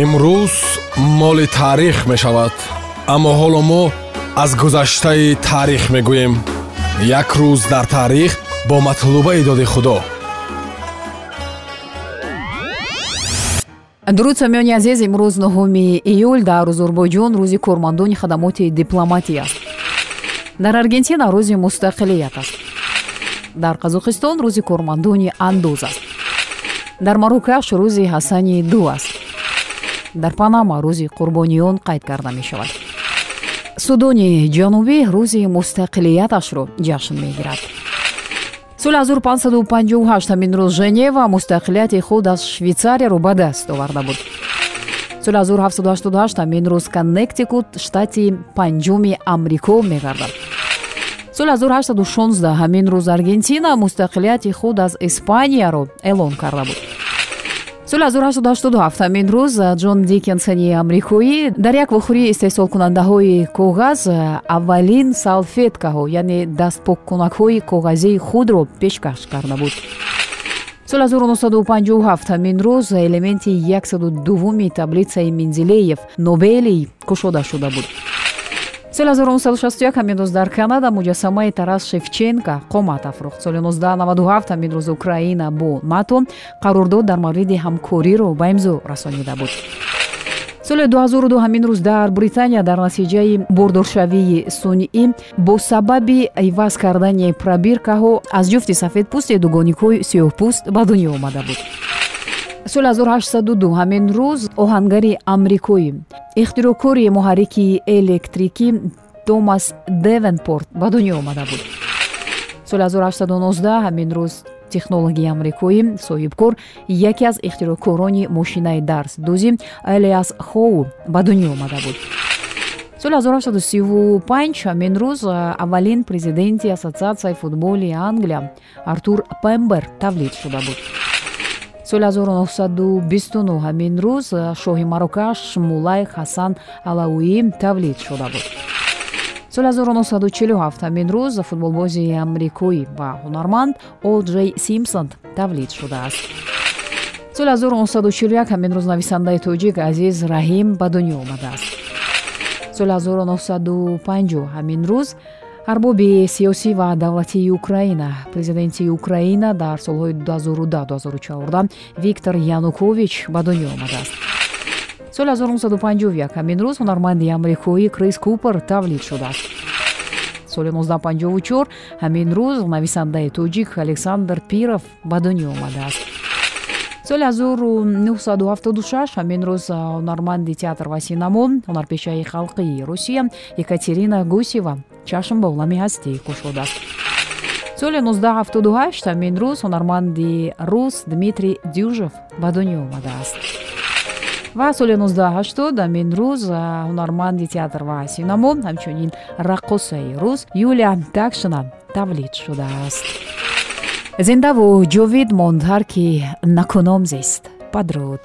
имрӯз моли таърих мешавад аммо ҳоло мо аз гузаштаи таърих мегӯем. Як рӯз дар таърих бо матлубаи доди худо. Дуруд самиёни азиз имрӯз нуҳуми июл дар озурбойҷон рӯзи кормандони хадамоти дипломатӣ аст. Дар аргентина рӯзи мустақилият аст. Дар қазоқистон рӯзи кормандони андоз аст. Дар марокаш рӯзи ҳасани ду аст дар панама рӯзи қурбониён қайд карда мешавад. Судони ҷанубӣ рӯзи мустақилияташро ҷашн мегирад. Соли 1558 ҳамин рӯз женева мустақилияти худ аз швейтсарияро ба даст оварда буд. Соли 1788 ҳамин рӯз коннектикут штати панҷуми амрико мегардад. Соли 1816 ҳамин рӯз аргентина мустақилияти худ аз испанияро эълон карда буд соли 1887 ҳамин рӯз ҷон дикенсони амрикоӣ дар як вохӯрии истеҳсолкунандаҳои коғаз аввалин салфеткаҳо яъне дастпоккунакҳои коғазии худро пешкаш карда буд. Соли 1957 ҳамин рӯз элементи 12думи таблицаи минзилеев нобели кушода шуда буд соли 1961 ҳамин рӯз дар канада муҷассамаи тарас шевченко қомат афрохт соли 1997 ҳамин рӯз украина бо нато қарордод дар мавриди ҳамкориро ба имзо расонида буд. соли 2002 ҳамин рӯз дар британия дар натиҷаи бордоршавии сунъӣ бо сабаби иваз кардани пробиркаҳо аз ҷуфти сафедпӯсти дугоникҳои сиёҳпӯст ба дунё омада буд соли 1802 ҳамин рӯз оҳангари амрикоӣ ихтироъкори муҳаррики электрикӣ томас девенпорт ба дунё омада буд. соли 1819 ҳамин рӯз технологии амрикоӣ соҳибкор яке аз ихтироъкорони мошинаи дарсдӯзӣ элиас хоу ба дунё омада буд. соли 1835 ҳамин рӯз аввалин президенти ассотсиатсияи футболи англия артур пембер тавлид шуда буд соли 1929 ҳамин рӯз шоҳи марокаш мулай ҳасан алауӣ тавлид шуда буд. соли 1947 ҳамин рӯз футболбози амрикоӣ ва ҳунарманд оджей симпсон тавлид шудааст. соли 1941 ҳамин рӯз нависандаи тоҷик азиз раҳим ба дунё омадааст. соли 1950 ҳамин рӯз арбоби сиёсӣ ва давлатии украина. Президенти украина дар солҳои 2010-2014 виктор янукович ба дунё омадааст. Соли 1951 ҳамин рӯз ҳунарманди амрикоӣ крис купер тавлид шудааст. Соли 1954 ҳамин рӯз нависандаи тоҷик александр пиров ба дунё омадааст. Соли 1976 ҳамин рӯз ҳунарманди театр ва синамо ҳунарпешаи халқии русия екатерина гусева чашм ба олами ҳастӣ кушодааст соли 1978 ҳамин рӯз ҳунарманди рус дмитрий дюжев ба дунё омадааст. Ва соли 1980 ҳамин рӯз ҳунарманди театр ва синамо ҳамчунин раққосаи рус юлия такшина тавлид шудааст. Зиндаву ҷовид монд ҳар ки накуном зист. Падруд